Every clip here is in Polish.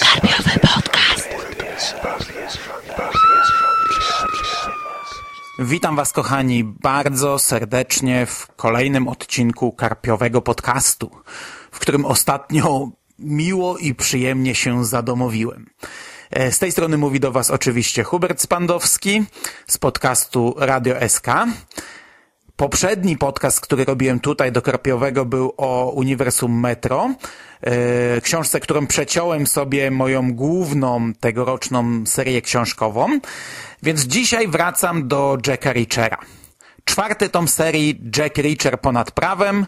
Karpiowy podcast. Witam Was, kochani, bardzo serdecznie w kolejnym odcinku Karpiowego Podcastu, w którym ostatnio miło i przyjemnie się zadomowiłem. E, Z tej strony mówi do Was oczywiście Hubert Spandowski z podcastu Radio SK. Poprzedni podcast, który robiłem tutaj do Karpiowego był o Uniwersum Metro, e, książce, którą przeciąłem sobie moją główną tegoroczną serię książkową, więc dzisiaj wracam do Jacka Reachera. Czwarty tom serii Jack Reacher ponad prawem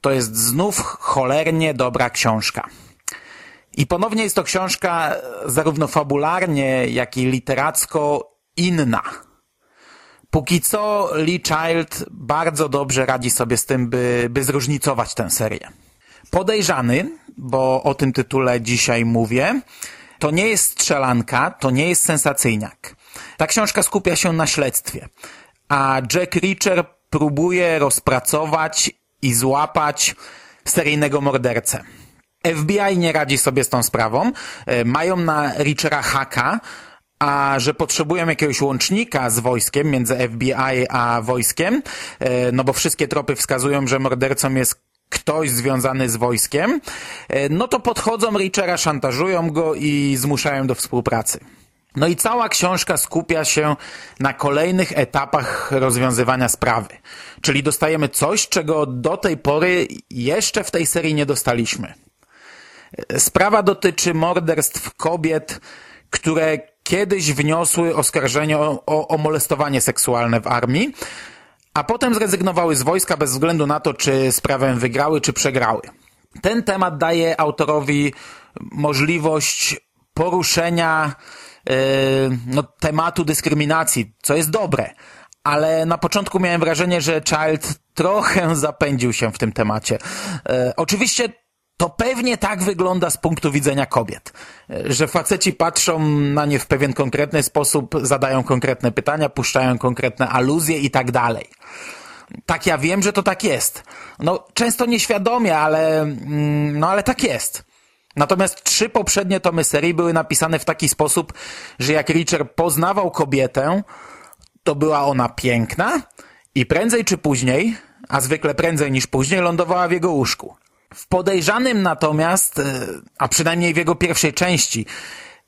to jest znów cholernie dobra książka. I ponownie jest to książka zarówno fabularnie, jak i literacko inna. Póki co Lee Child bardzo dobrze radzi sobie z tym, by, by zróżnicować tę serię. Podejrzany, bo o tym tytule dzisiaj mówię, to nie jest strzelanka, to nie jest sensacyjniak. Ta książka skupia się na śledztwie, a Jack Reacher próbuje rozpracować i złapać seryjnego mordercę. FBI nie radzi sobie z tą sprawą. E, Mają na Richera haka, a że potrzebują jakiegoś łącznika z wojskiem, między FBI a wojskiem, e, no bo wszystkie tropy wskazują, że mordercą jest ktoś związany z wojskiem, e, no to podchodzą Richera, szantażują go i zmuszają do współpracy. No i cała książka skupia się na kolejnych etapach rozwiązywania sprawy. Czyli dostajemy coś, czego do tej pory jeszcze w tej serii nie dostaliśmy. Sprawa dotyczy morderstw kobiet, które kiedyś wniosły oskarżenie o, o, o molestowanie seksualne w armii, a potem zrezygnowały z wojska bez względu na to, czy sprawę wygrały, czy przegrały. Ten temat daje autorowi możliwość poruszenia yy, no, tematu dyskryminacji, co jest dobre. Ale na początku miałem wrażenie, że Child trochę zapędził się w tym temacie. Yy, oczywiście to pewnie tak wygląda z punktu widzenia kobiet, że faceci patrzą na nie w pewien konkretny sposób, zadają konkretne pytania, puszczają konkretne aluzje i tak dalej. Tak, ja wiem, że to tak jest. No, często nieświadomie, ale, mm, no, ale tak jest. Natomiast trzy poprzednie tomy serii były napisane w taki sposób, że jak Richard poznawał kobietę, to była ona piękna i prędzej czy później, a zwykle prędzej niż później, lądowała w jego łóżku. W podejrzanym natomiast, e, a przynajmniej w jego pierwszej części,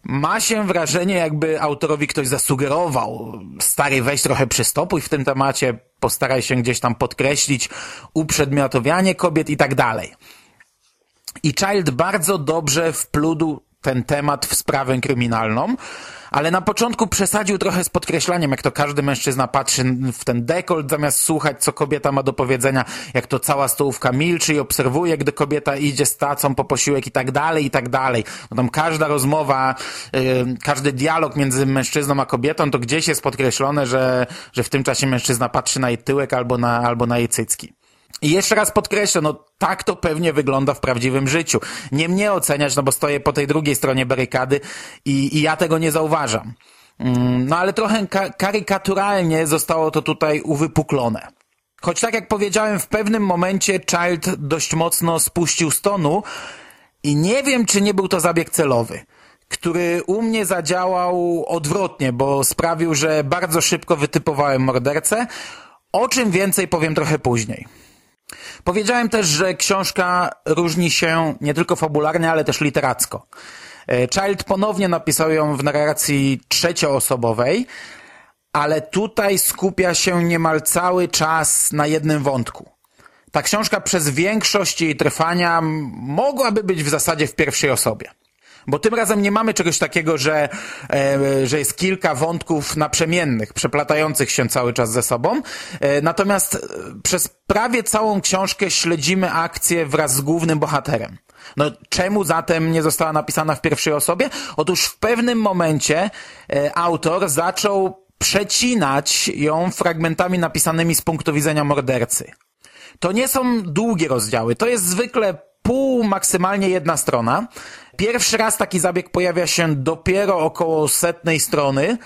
ma się wrażenie, jakby autorowi ktoś zasugerował. Stary, weź trochę przystopuj w tym temacie, postaraj się gdzieś tam podkreślić uprzedmiotowianie kobiet i tak dalej. I Child bardzo dobrze wplódł ten temat w sprawę kryminalną, ale na początku przesadził trochę z podkreślaniem, jak to każdy mężczyzna patrzy w ten dekolt, zamiast słuchać, co kobieta ma do powiedzenia, jak to cała stołówka milczy i obserwuje, gdy kobieta idzie z tacą po posiłek i tak dalej, i tak dalej. No tam każda rozmowa, yy, każdy dialog między mężczyzną a kobietą, to gdzieś jest podkreślone, że, że w tym czasie mężczyzna patrzy na jej tyłek albo na, albo na jej cycki. I jeszcze raz podkreślę, no tak to pewnie wygląda w prawdziwym życiu. Nie mnie oceniać, no bo stoję po tej drugiej stronie barykady i, i ja tego nie zauważam. Mm, No ale trochę ka karykaturalnie zostało to tutaj uwypuklone. Choć tak jak powiedziałem, w pewnym momencie Child dość mocno spuścił stonu i nie wiem, czy nie był to zabieg celowy, który u mnie zadziałał odwrotnie, bo sprawił, że bardzo szybko wytypowałem mordercę, o czym więcej powiem trochę później. Powiedziałem też, że książka różni się nie tylko fabularnie, ale też literacko. E, Child ponownie napisał ją w narracji trzecioosobowej, ale tutaj skupia się niemal cały czas na jednym wątku. Ta książka przez większość jej trwania mogłaby być w zasadzie w pierwszej osobie. Bo tym razem nie mamy czegoś takiego, że, e, że jest kilka wątków naprzemiennych, przeplatających się cały czas ze sobą. E, natomiast e, przez prawie całą książkę śledzimy akcję wraz z głównym bohaterem. No, czemu zatem nie została napisana w pierwszej osobie? Otóż w pewnym momencie e, autor zaczął przecinać ją fragmentami napisanymi z punktu widzenia mordercy. To nie są długie rozdziały, to jest zwykle pół, maksymalnie jedna strona. Pierwszy raz taki zabieg pojawia się dopiero około setnej strony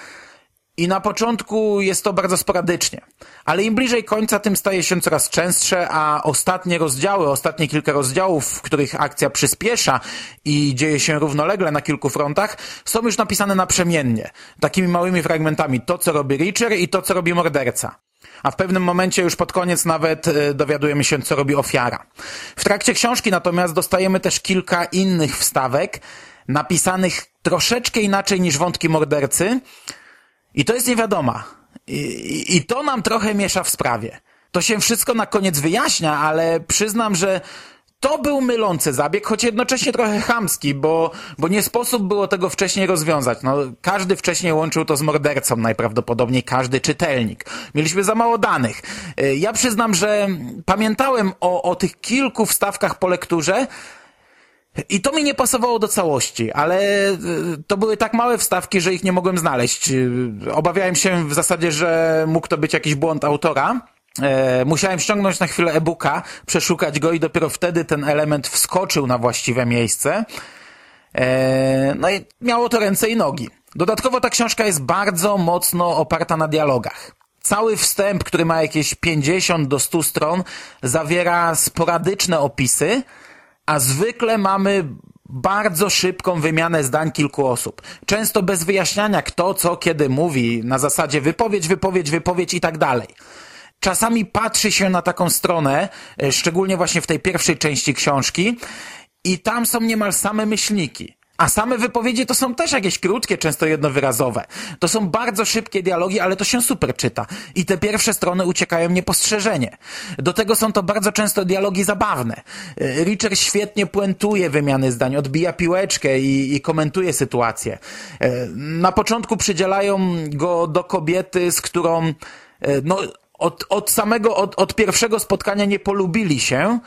I na początku jest to bardzo sporadycznie, ale im bliżej końca, tym staje się coraz częstsze, a ostatnie rozdziały, ostatnie kilka rozdziałów, w których akcja przyspiesza i dzieje się równolegle na kilku frontach, są już napisane naprzemiennie, takimi małymi fragmentami, to co robi Richard i to co robi morderca. A w pewnym momencie już pod koniec nawet e, dowiadujemy się, co robi ofiara. W trakcie książki natomiast dostajemy też kilka innych wstawek, napisanych troszeczkę inaczej niż wątki mordercy, i to jest niewiadoma. I, I, to nam trochę miesza w sprawie. To się wszystko na koniec wyjaśnia, ale przyznam, że to był mylący zabieg, choć jednocześnie trochę chamski, bo, bo nie sposób było tego wcześniej rozwiązać. No, każdy wcześniej łączył to z mordercą, najprawdopodobniej każdy czytelnik. Mieliśmy za mało danych. Ja przyznam, że pamiętałem o, o tych kilku wstawkach po lekturze, i to mi nie pasowało do całości, ale e, to były tak małe wstawki, że ich nie mogłem znaleźć. E, obawiałem się w zasadzie, że mógł to być jakiś błąd autora. E, musiałem ściągnąć na chwilę e-booka, przeszukać go i dopiero wtedy ten element wskoczył na właściwe miejsce. no i miało to ręce i nogi. Dodatkowo ta książka jest bardzo mocno oparta na dialogach. Cały wstęp, który ma jakieś 50 do 100 stron, zawiera sporadyczne opisy, a zwykle mamy bardzo szybką wymianę zdań kilku osób. Często bez wyjaśniania kto, co, kiedy mówi, na zasadzie wypowiedź, wypowiedź, wypowiedź i tak dalej. Czasami patrzy się na taką stronę, e, szczególnie właśnie w tej pierwszej części książki, i tam są niemal same myślniki. A same wypowiedzi to są też jakieś krótkie, często jednowyrazowe. To są bardzo szybkie dialogi, ale to się super czyta. I te pierwsze strony uciekają niepostrzeżenie. Do tego są to bardzo często dialogi zabawne. Richard świetnie puentuje wymiany zdań, odbija piłeczkę i, i komentuje sytuację. Na początku przydzielają go do kobiety, z którą no, od, od samego, od, od pierwszego spotkania nie polubili się,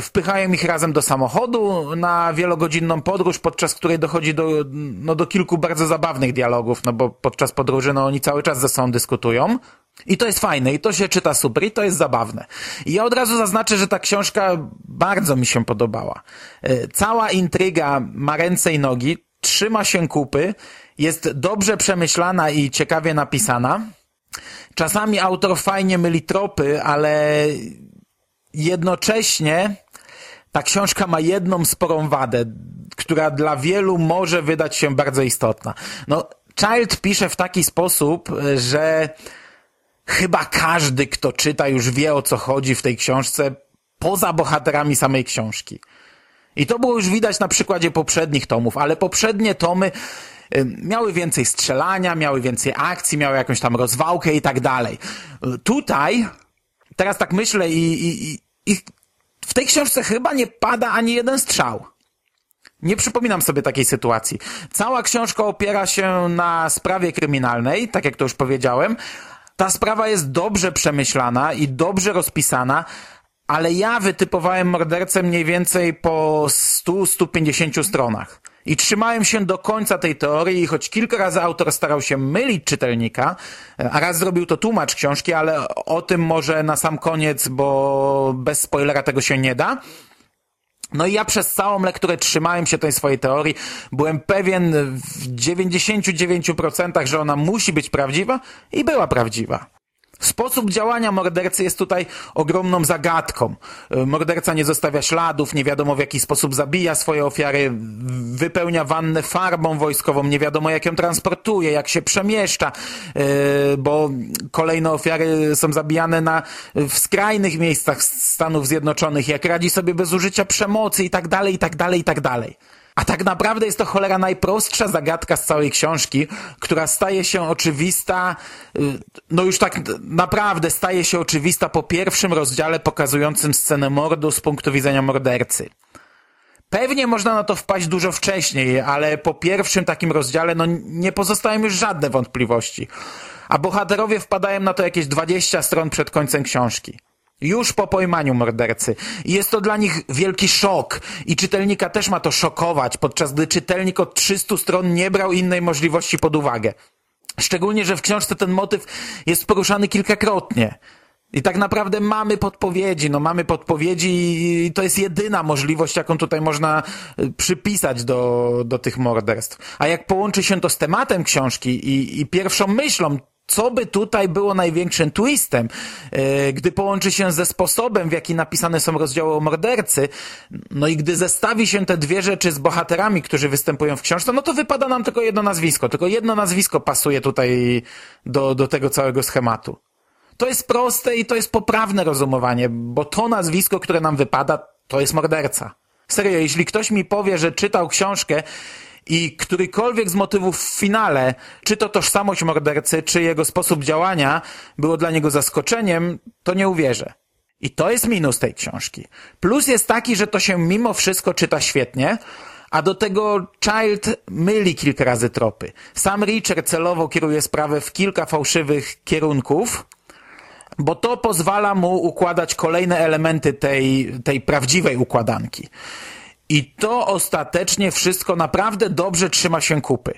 wpychają ich razem do samochodu na wielogodzinną podróż, podczas której dochodzi do, no, do kilku bardzo zabawnych dialogów, no bo podczas podróży no, oni cały czas ze sobą dyskutują. I to jest fajne, i to się czyta super, i to jest zabawne. I ja od razu zaznaczę, że ta książka bardzo mi się podobała. E, cała intryga ma ręce i nogi, trzyma się kupy, jest dobrze przemyślana i ciekawie napisana. Czasami autor fajnie myli tropy, ale jednocześnie ta książka ma jedną sporą wadę, która dla wielu może wydać się bardzo istotna. No, Child pisze w taki sposób, że chyba każdy, kto czyta, już wie o co chodzi w tej książce, poza bohaterami samej książki. I to było już widać na przykładzie poprzednich tomów, ale poprzednie tomy miały więcej strzelania, miały więcej akcji, miały jakąś tam rozwałkę i tak dalej. Tutaj, teraz tak myślę i, i, i w tej książce chyba nie pada ani jeden strzał. Nie przypominam sobie takiej sytuacji. Cała książka opiera się na sprawie kryminalnej, tak jak to już powiedziałem. Ta sprawa jest dobrze przemyślana i dobrze rozpisana, ale ja wytypowałem mordercę mniej więcej po 100-150 stronach. I trzymałem się do końca tej teorii, choć kilka razy autor starał się mylić czytelnika, a raz zrobił to tłumacz książki, ale o tym może na sam koniec, bo bez spoilera tego się nie da. No i ja przez całą lekturę trzymałem się tej swojej teorii. Byłem pewien w 99%, że ona musi być prawdziwa i była prawdziwa. Sposób działania mordercy jest tutaj ogromną zagadką. E, morderca nie zostawia śladów, nie wiadomo w jaki sposób zabija swoje ofiary, wypełnia wannę farbą wojskową, nie wiadomo jak ją transportuje, jak się przemieszcza, e, bo kolejne ofiary są zabijane na, w skrajnych miejscach Stanów Zjednoczonych, jak radzi sobie bez użycia przemocy i tak dalej, A tak naprawdę jest to cholera najprostsza zagadka z całej książki, która staje się oczywista, y, no już tak naprawdę staje się oczywista po pierwszym rozdziale pokazującym scenę mordu z punktu widzenia mordercy. Pewnie można na to wpaść dużo wcześniej, ale po pierwszym takim rozdziale no nie pozostają już żadne wątpliwości. A bohaterowie wpadają na to jakieś 20 stron przed końcem książki. Już po pojmaniu mordercy. I jest to dla nich wielki szok. I czytelnika też ma to szokować, podczas gdy czytelnik od 300 stron nie brał innej możliwości pod uwagę. Szczególnie, że w książce ten motyw jest poruszany kilkakrotnie. I tak naprawdę mamy podpowiedzi, no mamy podpowiedzi i to jest jedyna możliwość, jaką tutaj można y, przypisać do, do tych morderstw. A jak połączy się to z tematem książki i, i pierwszą myślą, co by tutaj było największym twistem, yy, gdy połączy się ze sposobem, w jaki napisane są rozdziały o mordercy, no i gdy zestawi się te dwie rzeczy z bohaterami, którzy występują w książce, no to wypada nam tylko jedno nazwisko. Tylko jedno nazwisko pasuje tutaj do, do tego całego schematu. To jest proste i to jest poprawne rozumowanie, bo to nazwisko, które nam wypada, to jest morderca. Serio, jeśli ktoś mi powie, że czytał książkę i którykolwiek z motywów w finale, czy to tożsamość mordercy, czy jego sposób działania, było dla niego zaskoczeniem, to nie uwierzę. I to jest minus tej książki. Plus jest taki, że to się mimo wszystko czyta świetnie, a do tego Child myli kilka razy tropy. Sam Richard celowo kieruje sprawę w kilka fałszywych kierunków, bo to pozwala mu układać kolejne elementy tej, tej prawdziwej układanki. I to ostatecznie wszystko naprawdę dobrze trzyma się kupy.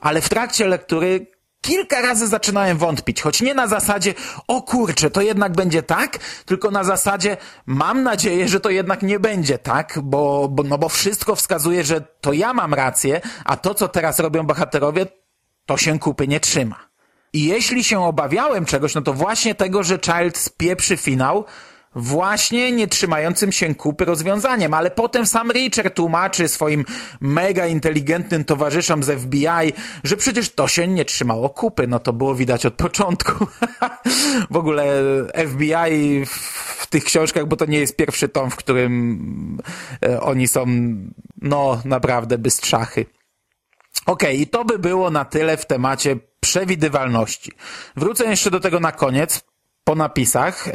Ale w trakcie lektury kilka razy zaczynałem wątpić, choć nie na zasadzie, o kurczę, to jednak będzie tak, tylko na zasadzie, mam nadzieję, że to jednak nie będzie tak, bo, bo, no bo wszystko wskazuje, że to ja mam rację, a to, co teraz robią bohaterowie, to się kupy nie trzyma. I jeśli się obawiałem czegoś, no to właśnie tego, że Child spieprzy finał, właśnie nie trzymającym się kupy rozwiązaniem, ale potem sam Richard tłumaczy swoim mega inteligentnym towarzyszom z FBI, że przecież to się nie trzymało kupy, no to było widać od początku. w ogóle FBI w tych książkach, bo to nie jest pierwszy tom, w którym e, oni są, no, naprawdę bystrzachy. Okej, okay, i to by było na tyle w temacie przewidywalności. Wrócę jeszcze do tego na koniec, po napisach, e,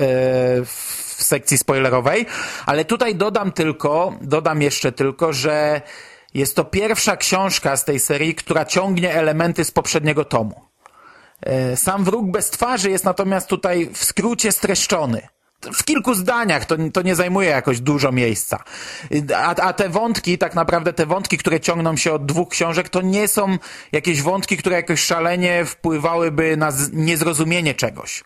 w sekcji spoilerowej, ale tutaj dodam tylko, dodam jeszcze tylko, że jest to pierwsza książka z tej serii, która ciągnie elementy z poprzedniego tomu. E, sam wróg bez twarzy jest natomiast tutaj w skrócie streszczony w kilku zdaniach, to, to nie zajmuje jakoś dużo miejsca. A, a te wątki, tak naprawdę te wątki, które ciągną się od dwóch książek, to nie są jakieś wątki, które jakoś szalenie wpływałyby na niezrozumienie czegoś.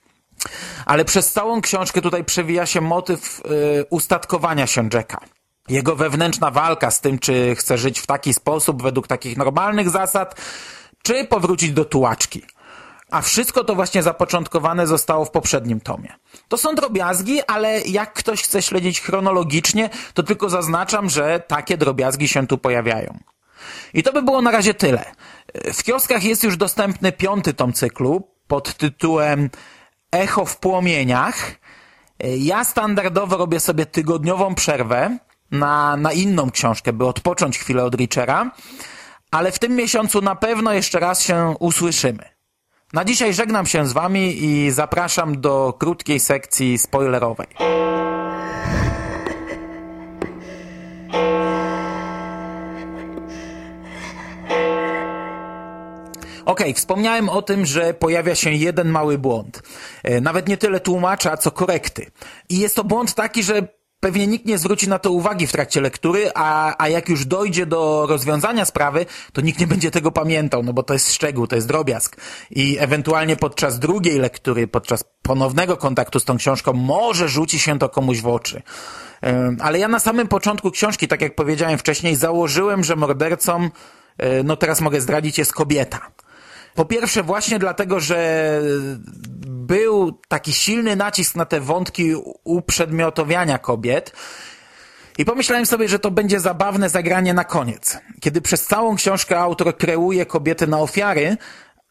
Ale przez całą książkę tutaj przewija się motyw y, ustatkowania się Jacka. Jego wewnętrzna walka z tym, czy chce żyć w taki sposób, według takich normalnych zasad, czy powrócić do tułaczki. A wszystko to właśnie zapoczątkowane zostało w poprzednim tomie. To są drobiazgi, ale jak ktoś chce śledzić chronologicznie, to tylko zaznaczam, że takie drobiazgi się tu pojawiają. I to by było na razie tyle. W kioskach jest już dostępny piąty tom cyklu pod tytułem Echo w płomieniach. Ja standardowo robię sobie tygodniową przerwę na, na inną książkę, by odpocząć chwilę od Richera, ale w tym miesiącu na pewno jeszcze raz się usłyszymy. Na dzisiaj żegnam się z Wami i zapraszam do krótkiej sekcji spoilerowej. Okej, okay, wspomniałem o tym, że pojawia się jeden mały błąd. E, nawet nie tyle tłumacza, co korekty. I jest to błąd taki, że pewnie nikt nie zwróci na to uwagi w trakcie lektury, a, a jak już dojdzie do rozwiązania sprawy, to nikt nie będzie tego pamiętał, no bo to jest szczegół, to jest drobiazg. I ewentualnie podczas drugiej lektury, podczas ponownego kontaktu z tą książką, może rzuci się to komuś w oczy. Ale ja na samym początku książki, tak jak powiedziałem wcześniej, założyłem, że mordercą, e, no teraz mogę zdradzić, jest kobieta. Po pierwsze właśnie dlatego, że był taki silny nacisk na te wątki uprzedmiotowiania kobiet, i pomyślałem sobie, że to będzie zabawne zagranie na koniec. Kiedy przez całą książkę autor kreuje kobiety na ofiary,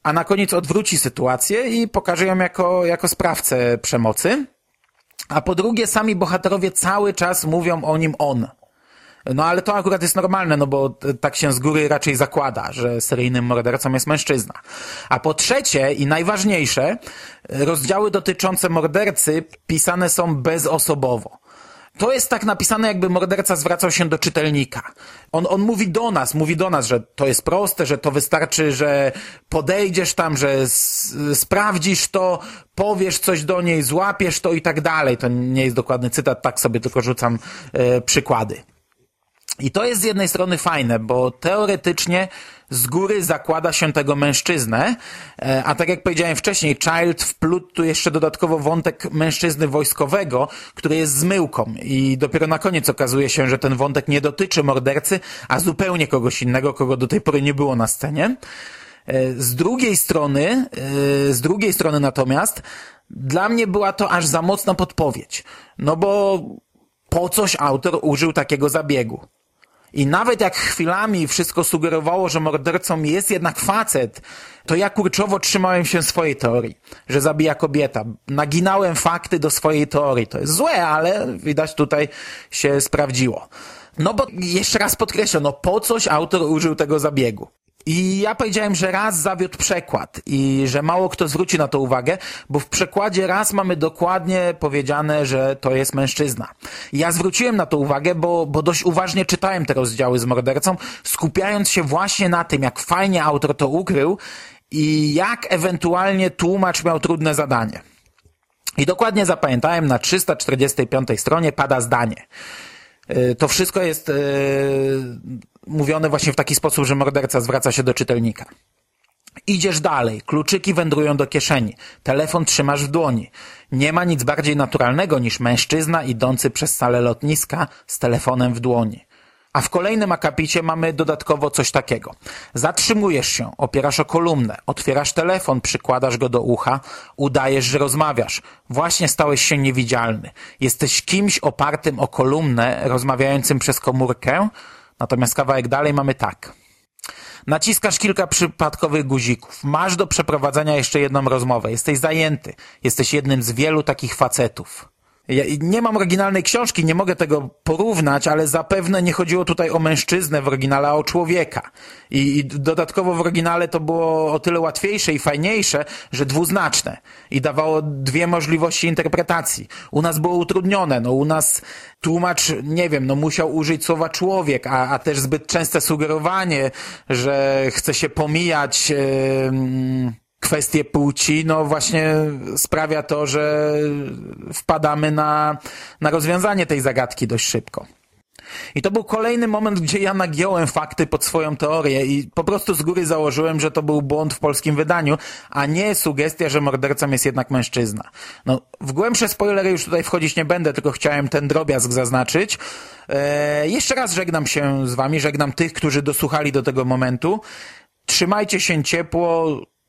a na koniec odwróci sytuację i pokaże ją jako, jako sprawcę przemocy. A po drugie, sami bohaterowie cały czas mówią o nim on. No ale to akurat jest normalne, no bo tak się z góry raczej zakłada, że seryjnym mordercą jest mężczyzna. A po trzecie i najważniejsze, rozdziały dotyczące mordercy pisane są bezosobowo. To jest tak napisane, jakby morderca zwracał się do czytelnika. On, on mówi do nas, mówi do nas, że to jest proste, że to wystarczy, że podejdziesz tam, że sprawdzisz to, powiesz coś do niej, złapiesz to i tak dalej. To nie jest dokładny cytat, tak sobie tylko rzucam e, przykłady. I to jest z jednej strony fajne, bo teoretycznie z góry zakłada się tego mężczyznę, e, a tak jak powiedziałem wcześniej, Child wplótł tu jeszcze dodatkowo wątek mężczyzny wojskowego, który jest zmyłką i dopiero na koniec okazuje się, że ten wątek nie dotyczy mordercy, a zupełnie kogoś innego, kogo do tej pory nie było na scenie. E, z drugiej strony, e, z drugiej strony natomiast, dla mnie była to aż za mocna podpowiedź. No bo po coś autor użył takiego zabiegu. I nawet jak chwilami wszystko sugerowało, że mordercą jest jednak facet, to ja kurczowo trzymałem się swojej teorii, że zabija kobieta. Naginałem fakty do swojej teorii. To jest złe, ale widać tutaj się sprawdziło. No bo jeszcze raz podkreślę, no po coś autor użył tego zabiegu. I ja powiedziałem, że raz zawiódł przekład i że mało kto zwróci na to uwagę, bo w przekładzie raz mamy dokładnie powiedziane, że to jest mężczyzna. I ja zwróciłem na to uwagę, bo, bo dość uważnie czytałem te rozdziały z mordercą, skupiając się właśnie na tym, jak fajnie autor to ukrył i jak ewentualnie tłumacz miał trudne zadanie. I dokładnie zapamiętałem, na 345 stronie pada zdanie. Y, to wszystko jest y, mówione właśnie w taki sposób, że morderca zwraca się do czytelnika. Idziesz dalej, kluczyki wędrują do kieszeni, telefon trzymasz w dłoni. Nie ma nic bardziej naturalnego niż mężczyzna idący przez salę lotniska z telefonem w dłoni. A w kolejnym akapicie mamy dodatkowo coś takiego. Zatrzymujesz się, opierasz o kolumnę, otwierasz telefon, przykładasz go do ucha, udajesz, że rozmawiasz. Właśnie stałeś się niewidzialny. Jesteś kimś opartym o kolumnę, rozmawiającym przez komórkę, natomiast kawałek dalej mamy tak. Naciskasz kilka przypadkowych guzików. Masz do przeprowadzenia jeszcze jedną rozmowę. Jesteś zajęty. Jesteś jednym z wielu takich facetów. Ja nie mam oryginalnej książki, nie mogę tego porównać, ale zapewne nie chodziło tutaj o mężczyznę w oryginale, a o człowieka. I, I, dodatkowo w oryginale to było o tyle łatwiejsze i fajniejsze, że dwuznaczne. I dawało dwie możliwości interpretacji. U nas było utrudnione, no u nas tłumacz, nie wiem, no musiał użyć słowa człowiek, a, a też zbyt częste sugerowanie, że chce się pomijać... Yy, kwestie płci, no właśnie sprawia to, że wpadamy na, na rozwiązanie tej zagadki dość szybko. I to był kolejny moment, gdzie ja nagiąłem fakty pod swoją teorię i po prostu z góry założyłem, że to był błąd w polskim wydaniu, a nie sugestia, że mordercą jest jednak mężczyzna. No, w głębsze spoilery już tutaj wchodzić nie będę, tylko chciałem ten drobiazg zaznaczyć. Eee, jeszcze raz żegnam się z wami, żegnam tych, którzy dosłuchali do tego momentu. Trzymajcie się ciepło,